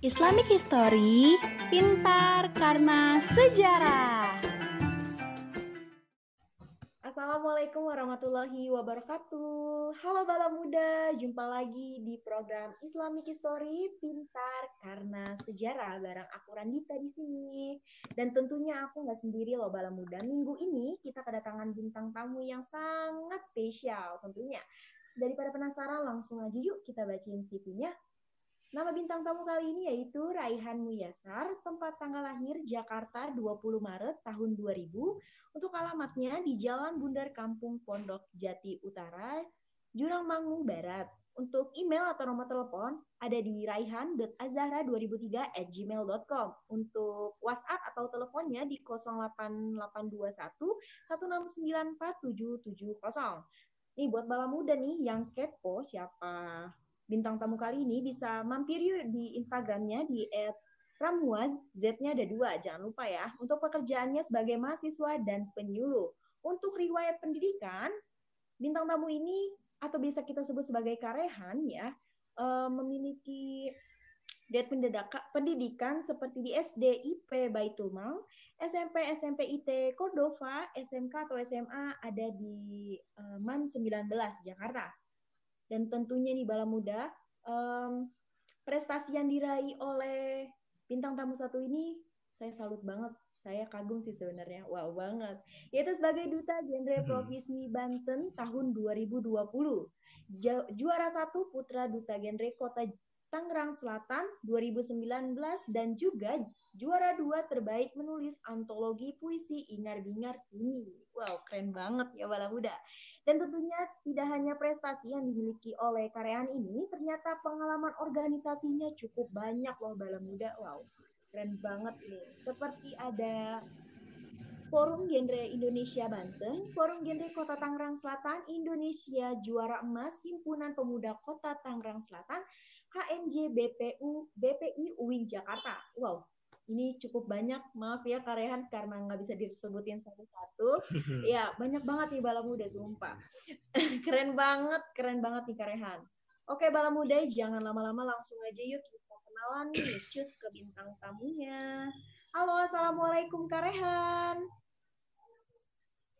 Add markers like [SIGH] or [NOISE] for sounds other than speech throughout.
Islamic History, pintar karena sejarah. Assalamualaikum warahmatullahi wabarakatuh. Halo Bala Muda, jumpa lagi di program Islamic History Pintar karena Sejarah bareng aku Randita di sini. Dan tentunya aku nggak sendiri loh Bala Muda. Minggu ini kita kedatangan bintang tamu yang sangat spesial tentunya. Daripada penasaran, langsung aja yuk kita bacain CV-nya. Nama bintang tamu kali ini yaitu Raihan Muyasar, tempat tanggal lahir Jakarta 20 Maret tahun 2000, untuk alamatnya di Jalan Bundar Kampung Pondok Jati Utara, Jurang Mangu Barat. Untuk email atau nomor telepon ada di raihan.azahra2003 at gmail.com. Untuk WhatsApp atau teleponnya di 08821 1694770. Nih buat bala muda nih yang kepo siapa bintang tamu kali ini bisa mampir yuk di Instagramnya di @ramuaz, Z-nya ada dua, jangan lupa ya. Untuk pekerjaannya sebagai mahasiswa dan penyuluh. Untuk riwayat pendidikan, bintang tamu ini atau bisa kita sebut sebagai karehan ya, memiliki grade pendidikan seperti di SD IP Baitul Mal, SMP SMP IT Cordova, SMK atau SMA ada di MAN 19 Jakarta. Dan tentunya nih Bala Muda, um, prestasi yang diraih oleh bintang tamu satu ini saya salut banget. Saya kagum sih sebenarnya. Wow banget. Yaitu sebagai Duta Genre hmm. Provinsi Banten tahun 2020. Juara satu Putra Duta Genre Kota Tangerang Selatan 2019 dan juga juara dua terbaik menulis antologi puisi Ingar Bingar Sini. Wow, keren banget ya Bala Muda. Dan tentunya tidak hanya prestasi yang dimiliki oleh karyawan ini, ternyata pengalaman organisasinya cukup banyak loh Bala Muda. Wow, keren banget nih. Seperti ada Forum Genre Indonesia Banten, Forum Genre Kota Tangerang Selatan, Indonesia Juara Emas, Himpunan Pemuda Kota Tangerang Selatan, HMJ BPU, BPI UIN Jakarta. Wow, ini cukup banyak maaf ya Karehan karena nggak bisa disebutin satu-satu. [LAUGHS] Ya banyak banget nih bala muda sumpah. [LAUGHS] Keren banget keren banget nih Karehan oke bala muda jangan lama-lama langsung aja yuk kita kenalan nih [CLEARS THROAT] cus ke bintang tamunya. Halo assalamualaikum Karehan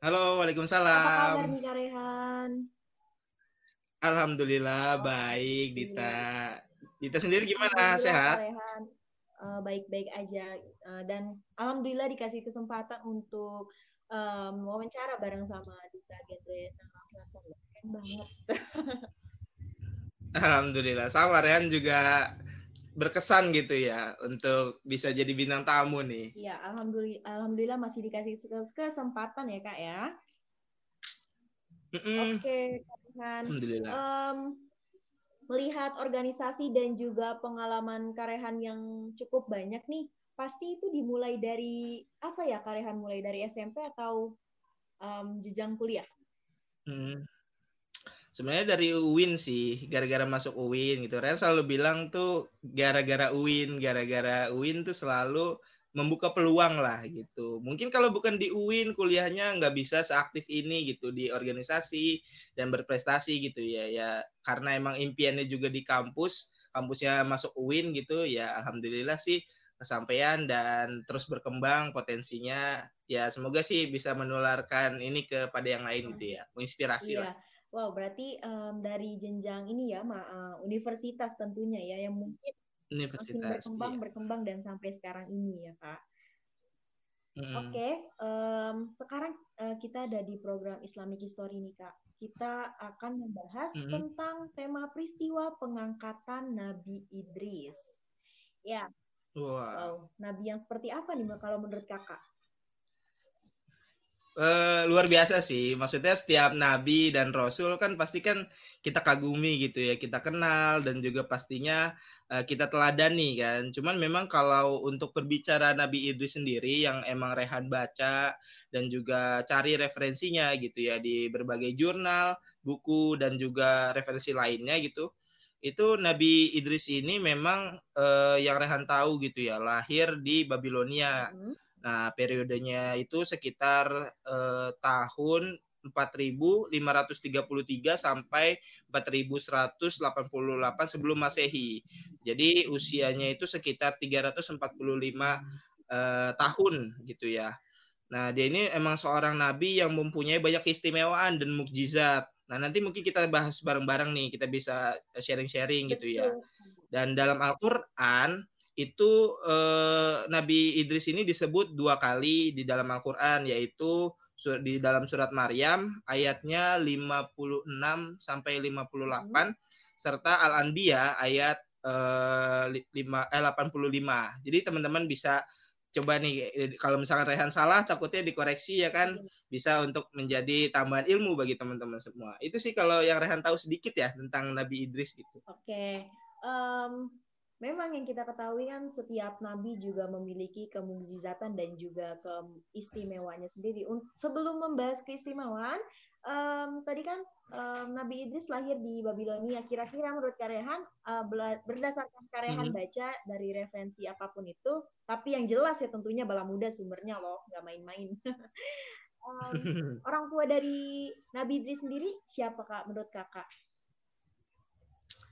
halo waalaikumsalam. Apa kabar nih Karehan Alhamdulillah baik Dita. Dita sendiri gimana? Sehat? Karehan Eh, baik-baik uh, aja uh, dan alhamdulillah dikasih kesempatan untuk um, wawancara bareng sama Dita Selatan keren banget [LAUGHS] Alhamdulillah sama Rehan juga berkesan gitu ya untuk bisa jadi bintang tamu nih. Iya, alhamdulillah alhamdulillah masih dikasih kesempatan ya, Kak ya. Mm -mm. Oke, Kak Alhamdulillah. Um, melihat organisasi dan juga pengalaman Karehan yang cukup banyak nih, pasti itu dimulai dari apa ya Karehan mulai dari SMP atau um, jenjang kuliah? Hmm. Sebenarnya dari UIN sih, gara-gara masuk UIN gitu. Ren selalu bilang tuh gara-gara UIN, gara-gara UIN tuh selalu membuka peluang lah gitu. Mungkin kalau bukan di UIN kuliahnya nggak bisa seaktif ini gitu di organisasi dan berprestasi gitu ya. Ya karena emang impiannya juga di kampus, kampusnya masuk UIN gitu ya alhamdulillah sih kesampaian dan terus berkembang potensinya. Ya semoga sih bisa menularkan ini kepada yang lain gitu ya, menginspirasi iya. lah. Wow, berarti um, dari jenjang ini ya, ma, uh, universitas tentunya ya, yang mungkin Universitas. Makin berkembang, iya. berkembang dan sampai sekarang ini ya kak. Mm. Oke, okay, um, sekarang uh, kita ada di program Islamic History nih kak. Kita akan membahas mm. tentang tema peristiwa pengangkatan Nabi Idris. Ya. Wow. wow. Nabi yang seperti apa nih kalau menurut kakak? Uh, luar biasa sih. Maksudnya setiap nabi dan rasul kan pasti kan kita kagumi gitu ya, kita kenal dan juga pastinya uh, kita teladani kan. Cuman memang kalau untuk berbicara Nabi Idris sendiri yang emang Rehan baca dan juga cari referensinya gitu ya di berbagai jurnal, buku dan juga referensi lainnya gitu. Itu Nabi Idris ini memang uh, yang Rehan tahu gitu ya, lahir di Babilonia. Mm -hmm. Nah, periodenya itu sekitar uh, tahun 4533 sampai 4188 sebelum Masehi. Jadi usianya itu sekitar 345 eh, tahun gitu ya. Nah, dia ini emang seorang nabi yang mempunyai banyak keistimewaan dan mukjizat. Nah, nanti mungkin kita bahas bareng-bareng nih, kita bisa sharing-sharing gitu ya. Dan dalam Al-Qur'an itu eh, Nabi Idris ini disebut dua kali di dalam Al-Qur'an yaitu di dalam surat Maryam ayatnya 56 sampai 58 hmm. serta Al-Anbiya ayat eh, 5 eh 85. Jadi teman-teman bisa coba nih kalau misalkan Rehan salah takutnya dikoreksi ya kan bisa untuk menjadi tambahan ilmu bagi teman-teman semua itu sih kalau yang Rehan tahu sedikit ya tentang Nabi Idris gitu oke okay. um, memang yang kita ketahui kan setiap nabi juga memiliki kemukjizatan dan juga keistimewanya sendiri sebelum membahas keistimewaan um, tadi kan um, Nabi Idris lahir di Babilonia. Kira-kira menurut Karehan uh, berdasarkan Karehan hmm. baca dari referensi apa pun itu, tapi yang jelas ya tentunya bala muda sumbernya loh, nggak main-main. [LAUGHS] um, [LAUGHS] orang tua dari Nabi Idris sendiri siapa kak menurut kakak?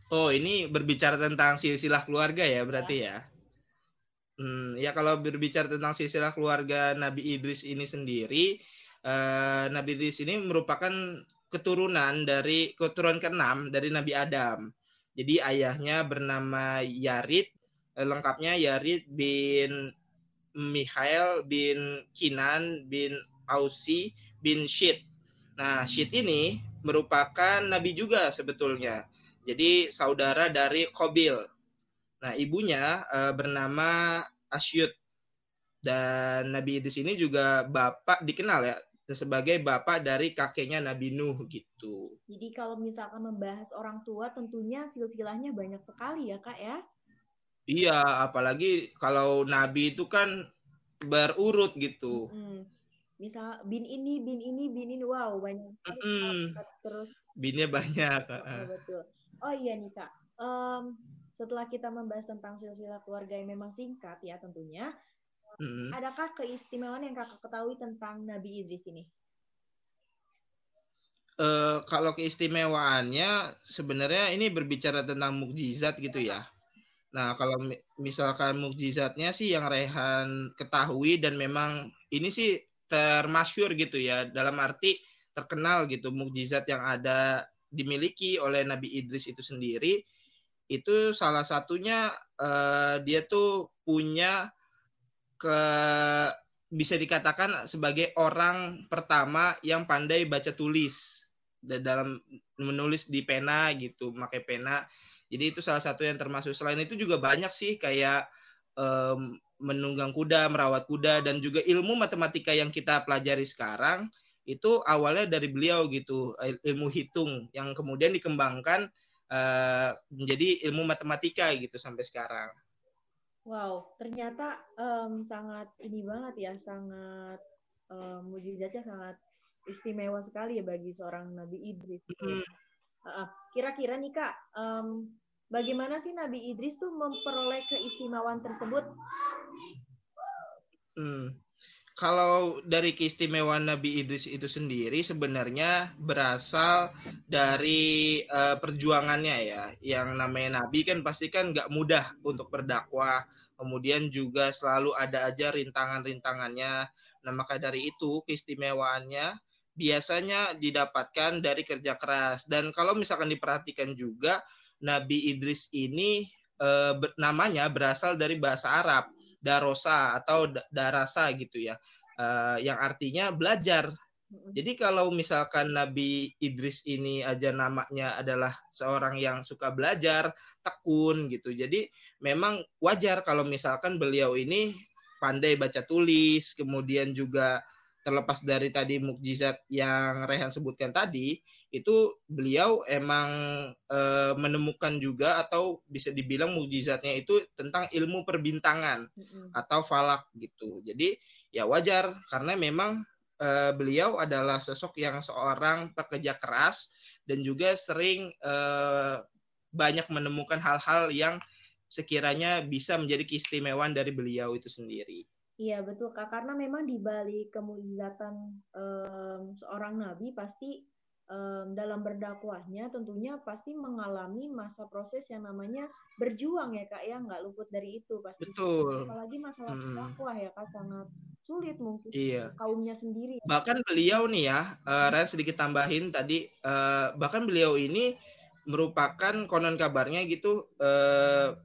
Oh ini berbicara tentang silsilah keluarga ya berarti ya? ya? Hmm, ya kalau berbicara tentang silsilah keluarga Nabi Idris ini sendiri, uh, Nabi Idris ini merupakan keturunan dari keturunan keenam dari Nabi Adam. Jadi ayahnya bernama Yarid, eh, lengkapnya Yarid bin Mihail bin Kinan bin Ausi bin Shid. Nah, Shid ini merupakan nabi juga sebetulnya. Jadi saudara dari Kobil. Nah, ibunya uh, bernama Asyut. Dan Nabi Idris ini juga bapak dikenal ya sebagai bapak dari kakeknya Nabi Nuh gitu. Jadi kalau misalkan membahas orang tua tentunya silsilahnya banyak sekali ya kak ya? Iya, apalagi kalau Nabi itu kan berurut gitu. Hmm. Misal bin ini, bin ini, bin ini, wow banyak. Hmm. Terus. Binnya banyak. Oh, betul. Oh iya nih kak, um, setelah kita membahas tentang silsilah keluarga yang memang singkat ya tentunya, Hmm. Adakah keistimewaan yang kakak ketahui tentang Nabi Idris ini? Uh, kalau keistimewaannya sebenarnya ini berbicara tentang mukjizat gitu ya. Nah, kalau misalkan mukjizatnya sih yang Rehan ketahui dan memang ini sih termasyur gitu ya, dalam arti terkenal gitu mukjizat yang ada dimiliki oleh Nabi Idris itu sendiri itu salah satunya uh, dia tuh punya ke bisa dikatakan sebagai orang pertama yang pandai baca tulis dalam menulis di pena gitu, pakai pena. Jadi itu salah satu yang termasuk. Selain itu juga banyak sih kayak um, menunggang kuda, merawat kuda dan juga ilmu matematika yang kita pelajari sekarang itu awalnya dari beliau gitu, ilmu hitung yang kemudian dikembangkan uh, menjadi ilmu matematika gitu sampai sekarang. Wow, ternyata um, sangat ini banget ya, sangat um, mujizatnya sangat istimewa sekali ya bagi seorang Nabi Idris. Mm. Uh, kira-kira nih kak, um, bagaimana sih Nabi Idris tuh memperoleh keistimewaan tersebut? Hmm kalau dari keistimewaan Nabi Idris itu sendiri sebenarnya berasal dari uh, perjuangannya ya. Yang namanya Nabi kan pasti kan nggak mudah untuk berdakwah. Kemudian juga selalu ada aja rintangan-rintangannya. Nah maka dari itu keistimewaannya biasanya didapatkan dari kerja keras. Dan kalau misalkan diperhatikan juga Nabi Idris ini uh, namanya berasal dari bahasa Arab darosa atau darasa gitu ya, uh, yang artinya belajar. Jadi kalau misalkan Nabi Idris ini aja namanya adalah seorang yang suka belajar, tekun gitu. Jadi memang wajar kalau misalkan beliau ini pandai baca tulis, kemudian juga terlepas dari tadi mukjizat yang Rehan sebutkan tadi, itu beliau emang e, menemukan juga atau bisa dibilang mukjizatnya itu tentang ilmu perbintangan mm-hmm. atau falak gitu. Jadi ya wajar karena memang e, beliau adalah sosok yang seorang pekerja keras dan juga sering e, banyak menemukan hal-hal yang sekiranya bisa menjadi keistimewaan dari beliau itu sendiri. Iya betul kak, karena memang di balik kemujizatan um, seorang nabi pasti um, dalam berdakwahnya tentunya pasti mengalami masa proses yang namanya berjuang ya kak ya. Nggak luput dari itu pasti. Betul. Apalagi masalah hmm. berdakwah ya kak sangat sulit mungkin iya. kaumnya sendiri bahkan beliau nih ya uh, sedikit tambahin tadi uh, bahkan beliau ini merupakan konon kabarnya gitu uh,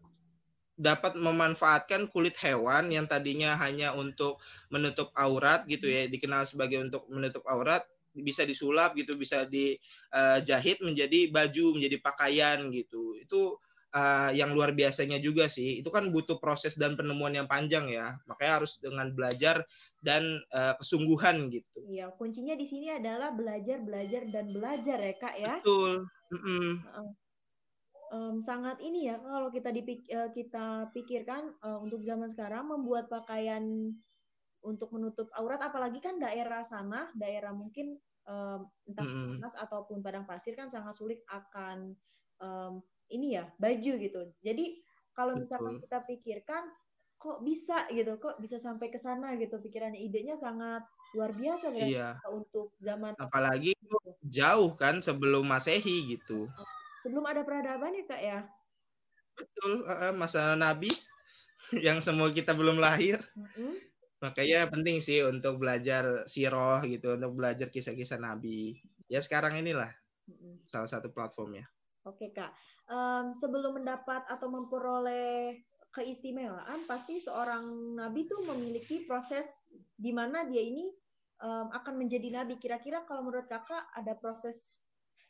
dapat memanfaatkan kulit hewan yang tadinya hanya untuk menutup aurat gitu ya dikenal sebagai untuk menutup aurat bisa disulap gitu, bisa dijahit uh, menjadi baju, menjadi pakaian gitu. Itu uh, yang luar biasanya juga sih. Itu kan butuh proses dan penemuan yang panjang ya. Makanya harus dengan belajar dan uh, kesungguhan gitu. Iya, kuncinya di sini adalah belajar, belajar dan belajar ya kak ya. Betul. Mm -mm. Um, sangat ini ya kalau kita dipik uh, kita pikirkan uh, untuk zaman sekarang membuat pakaian untuk menutup aurat apalagi kan daerah sana daerah mungkin um, entah mm -hmm. ataupun padang pasir kan sangat sulit akan um, ini ya baju gitu jadi kalau misalkan kita pikirkan kok bisa gitu kok bisa sampai ke sana gitu pikirannya idenya sangat luar biasa iya. untuk zaman apalagi gitu. jauh kan sebelum masehi gitu sebelum ada peradaban ya kak ya? Betul masa nabi [LAUGHS] yang semua kita belum lahir. Mm -hmm makanya penting sih untuk belajar siroh gitu untuk belajar kisah-kisah nabi. Ya sekarang inilah salah satu platformnya. Oke kak. Um, sebelum mendapat atau memperoleh keistimewaan pasti seorang nabi tuh memiliki proses di mana dia ini um, akan menjadi nabi. Kira-kira kalau menurut kakak ada proses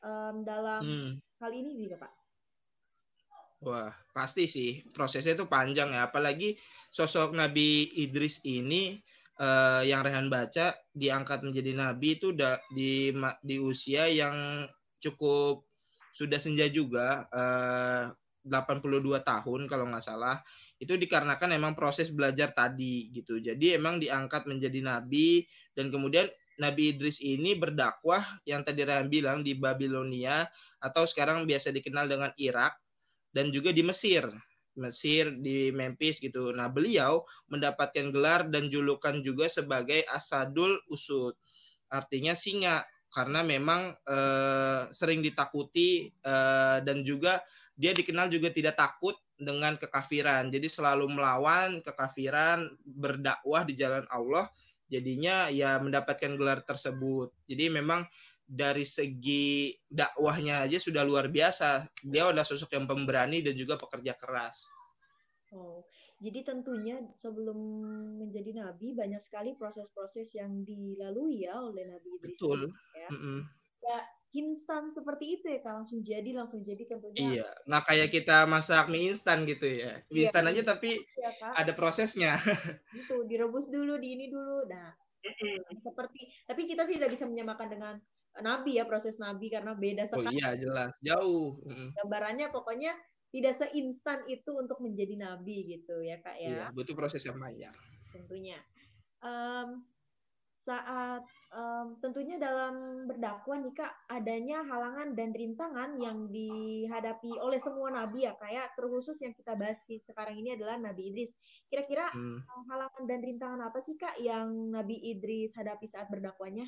um, dalam hmm. Hal ini juga pak Wah, pasti sih. Prosesnya itu panjang ya. Apalagi sosok Nabi Idris ini uh, yang Rehan baca diangkat menjadi nabi itu udah di di usia yang cukup sudah senja juga eh, uh, 82 tahun kalau nggak salah. Itu dikarenakan emang proses belajar tadi gitu. Jadi emang diangkat menjadi nabi dan kemudian Nabi Idris ini berdakwah yang tadi Rehan bilang di Babilonia atau sekarang biasa dikenal dengan Irak dan juga di Mesir. Mesir di Memphis gitu. Nah, beliau mendapatkan gelar dan julukan juga sebagai Asadul Usud. Artinya singa karena memang eh, sering ditakuti eh, dan juga dia dikenal juga tidak takut dengan kekafiran. Jadi selalu melawan kekafiran, berdakwah di jalan Allah. Jadinya ya mendapatkan gelar tersebut. Jadi memang dari segi dakwahnya aja sudah luar biasa. Dia adalah sosok yang pemberani dan juga pekerja keras. Oh, jadi tentunya sebelum menjadi nabi banyak sekali proses-proses yang dilalui ya oleh Nabi Idris. Betul. Ya. Mm -hmm. ya instan seperti itu ya kan langsung jadi langsung jadi tentunya. Iya, nggak kayak kita masak mie instan gitu ya. Mie iya, instan aja tapi ya, ada prosesnya. [LAUGHS] Itu direbus dulu, di ini dulu. Nah, mm -hmm. seperti tapi kita tidak bisa menyamakan dengan nabi ya proses nabi karena beda sekali. Oh iya jelas jauh. Gambarannya pokoknya tidak seinstan itu untuk menjadi nabi gitu ya kak ya. Iya butuh proses yang panjang. Tentunya. Um, saat um, tentunya dalam berdakwah nih kak adanya halangan dan rintangan yang dihadapi oleh semua nabi ya kayak ya. terkhusus yang kita bahas sekarang ini adalah Nabi Idris. Kira-kira hmm. halangan dan rintangan apa sih kak yang Nabi Idris hadapi saat berdakwahnya?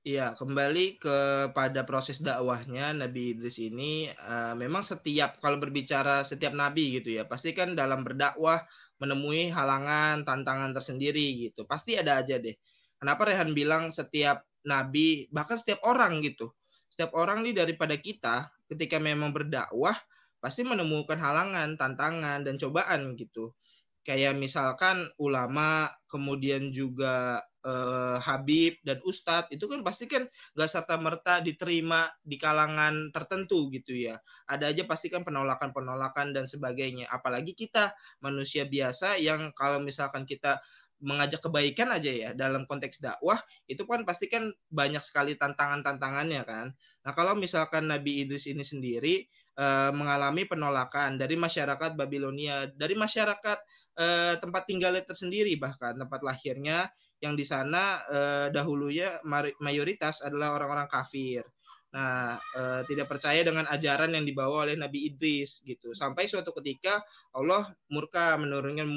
Iya, kembali kepada proses dakwahnya Nabi Idris ini uh, memang setiap kalau berbicara setiap nabi gitu ya, pasti kan dalam berdakwah menemui halangan, tantangan tersendiri gitu. Pasti ada aja deh. Kenapa Rehan bilang setiap nabi, bahkan setiap orang gitu. Setiap orang nih daripada kita ketika memang berdakwah pasti menemukan halangan, tantangan dan cobaan gitu. Kayak misalkan ulama, kemudian juga uh, Habib dan Ustadz itu kan pasti kan gak serta merta diterima di kalangan tertentu gitu ya. Ada aja pasti kan penolakan-penolakan dan sebagainya. Apalagi kita manusia biasa yang kalau misalkan kita mengajak kebaikan aja ya dalam konteks dakwah itu kan pasti kan banyak sekali tantangan-tantangannya kan. Nah kalau misalkan Nabi Idris ini sendiri uh, mengalami penolakan dari masyarakat Babilonia, dari masyarakat uh, tempat tinggalnya tersendiri bahkan tempat lahirnya yang di sana eh, dahulunya mayoritas adalah orang-orang kafir. Nah, eh, tidak percaya dengan ajaran yang dibawa oleh Nabi Idris gitu. Sampai suatu ketika Allah murka menurunkan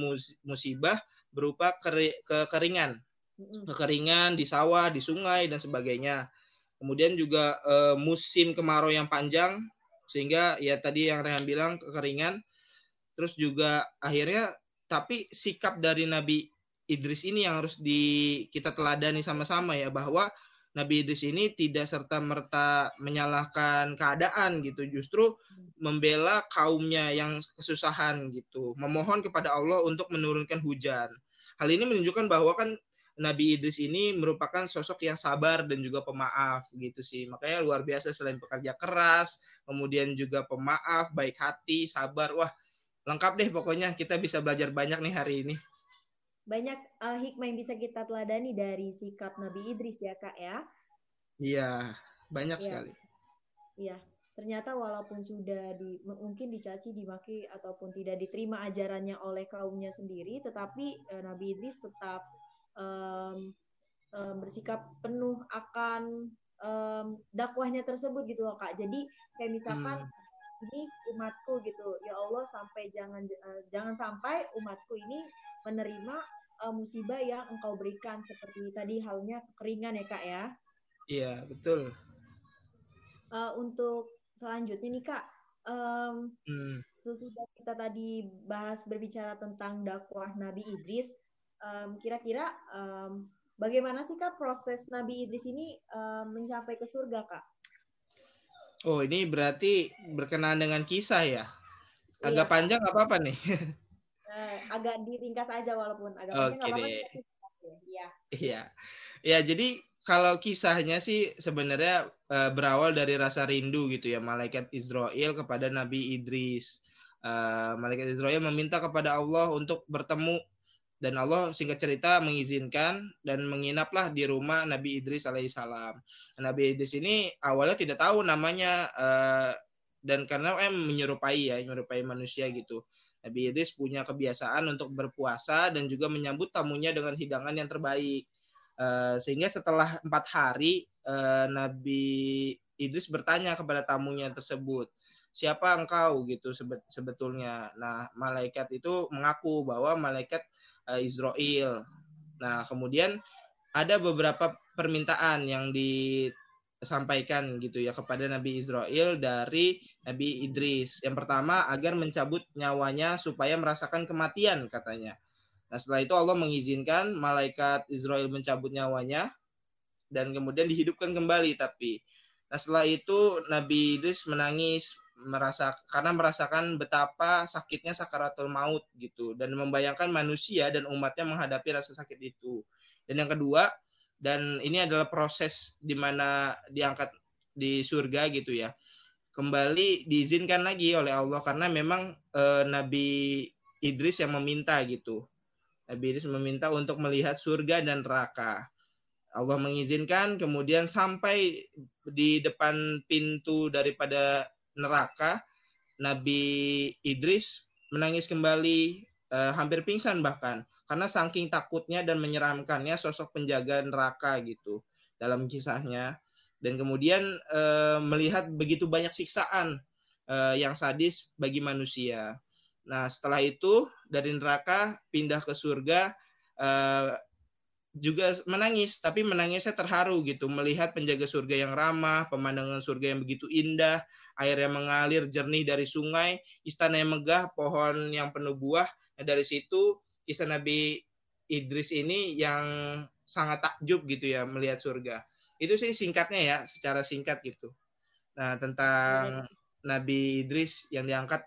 musibah berupa keri kekeringan, kekeringan di sawah, di sungai dan sebagainya. Kemudian juga uh, musim kemarau yang panjang sehingga ya tadi yang Rehan bilang kekeringan. Terus juga akhirnya tapi sikap dari Nabi Idris ini yang harus di kita teladani sama-sama ya bahwa Nabi Idris ini tidak serta merta menyalahkan keadaan gitu, justru membela kaumnya yang kesusahan gitu, memohon kepada Allah untuk menurunkan hujan. Hal ini menunjukkan bahwa kan Nabi Idris ini merupakan sosok yang sabar dan juga pemaaf gitu sih. Makanya luar biasa selain pekerja keras, kemudian juga pemaaf, baik hati, sabar. Wah, lengkap deh pokoknya kita bisa belajar banyak nih hari ini banyak uh, hikmah yang bisa kita teladani dari sikap Nabi Idris ya kak ya. Iya, banyak ya. sekali. Iya, ternyata walaupun sudah di, mungkin dicaci, dimaki ataupun tidak diterima ajarannya oleh kaumnya sendiri, tetapi uh, Nabi Idris tetap um, um, bersikap penuh akan um, dakwahnya tersebut gitu loh kak. Jadi kayak misalkan hmm. Ini umatku gitu, ya Allah sampai jangan uh, jangan sampai umatku ini menerima uh, musibah yang engkau berikan seperti tadi halnya kekeringan ya kak ya. Iya betul. Uh, untuk selanjutnya nih kak, um, hmm. sesudah kita tadi bahas berbicara tentang dakwah Nabi Idris, um, kira-kira um, bagaimana sih kak proses Nabi Idris ini um, mencapai ke surga kak? Oh ini berarti berkenaan dengan kisah ya? Agak iya. panjang apa apa nih? uh, agak diringkas aja walaupun agak panjang okay apa-apa. Iya. Iya. Ya, jadi kalau kisahnya sih sebenarnya uh, berawal dari rasa rindu gitu ya malaikat Israel kepada Nabi Idris. Uh, malaikat Israel meminta kepada Allah untuk bertemu dan Allah singkat cerita mengizinkan dan menginaplah di rumah Nabi Idris alaihissalam. Nabi Idris ini awalnya tidak tahu namanya uh, dan karena em menyerupai ya menyerupai manusia gitu. Nabi Idris punya kebiasaan untuk berpuasa dan juga menyambut tamunya dengan hidangan yang terbaik. Uh, sehingga setelah empat hari Nabi Idris bertanya kepada tamunya tersebut, siapa engkau gitu sebetulnya. Nah malaikat itu mengaku bahwa malaikat uh, Israel. Nah kemudian ada beberapa permintaan yang di sampaikan gitu ya kepada Nabi Israel dari Nabi Idris. Yang pertama agar mencabut nyawanya supaya merasakan kematian katanya. Nah setelah itu Allah mengizinkan malaikat Israel mencabut nyawanya dan kemudian dihidupkan kembali tapi nah setelah itu Nabi Idris menangis merasa karena merasakan betapa sakitnya sakaratul maut gitu. Dan membayangkan manusia dan umatnya menghadapi rasa sakit itu. Dan yang kedua, dan ini adalah proses di mana diangkat di surga gitu ya. Kembali diizinkan lagi oleh Allah karena memang e, Nabi Idris yang meminta gitu. Nabi Idris meminta untuk melihat surga dan neraka. Allah mengizinkan kemudian sampai di depan pintu daripada neraka Nabi Idris menangis kembali e, hampir pingsan bahkan karena saking takutnya dan menyeramkannya sosok penjaga neraka gitu dalam kisahnya dan kemudian e, melihat begitu banyak siksaan e, yang sadis bagi manusia. Nah setelah itu dari neraka pindah ke surga e, juga menangis tapi menangisnya terharu gitu melihat penjaga surga yang ramah, pemandangan surga yang begitu indah, air yang mengalir jernih dari sungai, istana yang megah, pohon yang penuh buah. Nah, dari situ kisah Nabi Idris ini yang sangat takjub gitu ya melihat surga. Itu sih singkatnya ya, secara singkat gitu. Nah, tentang ya. Nabi Idris yang diangkat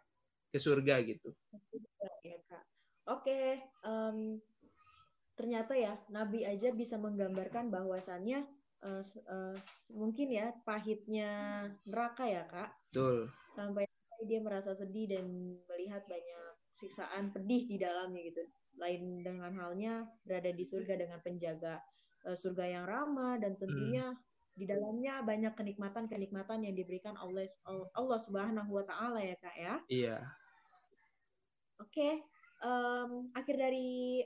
ke surga gitu. Oke, um, ternyata ya Nabi aja bisa menggambarkan bahwasannya uh, uh, mungkin ya pahitnya neraka ya kak. Betul. Sampai dia merasa sedih dan melihat banyak siksaan pedih di dalamnya gitu lain dengan halnya berada di surga dengan penjaga uh, surga yang ramah dan tentunya hmm. di dalamnya banyak kenikmatan-kenikmatan yang diberikan Allah Allah Subhanahu wa taala ya Kak ya. Iya. Oke, okay. um, akhir dari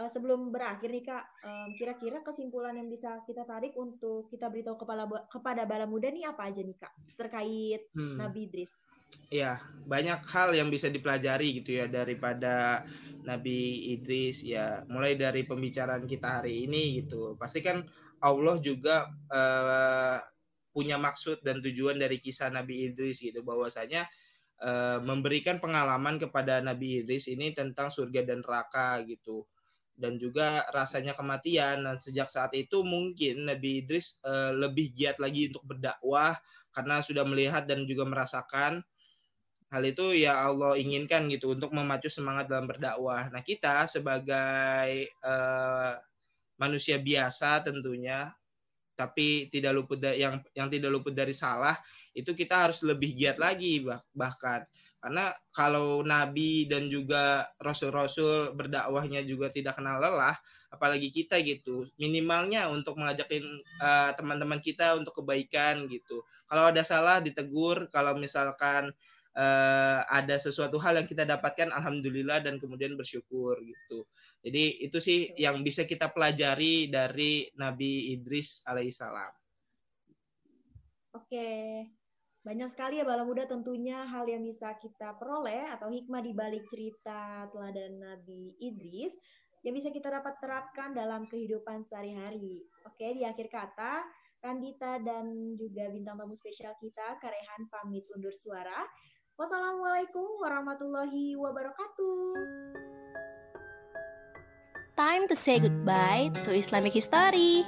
uh, sebelum berakhir nih Kak, um, kira-kira kesimpulan yang bisa kita tarik untuk kita beritahu kepada kepada bala muda nih apa aja nih Kak terkait hmm. Nabi Idris? ya banyak hal yang bisa dipelajari gitu ya daripada Nabi Idris ya mulai dari pembicaraan kita hari ini gitu pasti kan Allah juga uh, punya maksud dan tujuan dari kisah Nabi Idris gitu bahwasanya uh, memberikan pengalaman kepada Nabi Idris ini tentang surga dan neraka gitu dan juga rasanya kematian dan sejak saat itu mungkin Nabi Idris uh, lebih giat lagi untuk berdakwah karena sudah melihat dan juga merasakan hal itu ya Allah inginkan gitu untuk memacu semangat dalam berdakwah. Nah kita sebagai uh, manusia biasa tentunya tapi tidak luput dari yang yang tidak luput dari salah itu kita harus lebih giat lagi bah, bahkan karena kalau nabi dan juga rasul-rasul berdakwahnya juga tidak kenal lelah apalagi kita gitu minimalnya untuk mengajakin uh, teman-teman kita untuk kebaikan gitu kalau ada salah ditegur kalau misalkan uh, ada sesuatu hal yang kita dapatkan alhamdulillah dan kemudian bersyukur gitu. Jadi itu sih yang bisa kita pelajari dari Nabi Idris alaihissalam. Oke. Banyak sekali ya bala muda tentunya hal yang bisa kita peroleh atau hikmah di balik cerita teladan Nabi Idris yang bisa kita dapat terapkan dalam kehidupan sehari-hari. Oke, di akhir kata, Randita dan juga bintang tamu spesial kita, Karehan pamit undur suara. Wassalamualaikum warahmatullahi wabarakatuh. Time to say goodbye to Islamic history.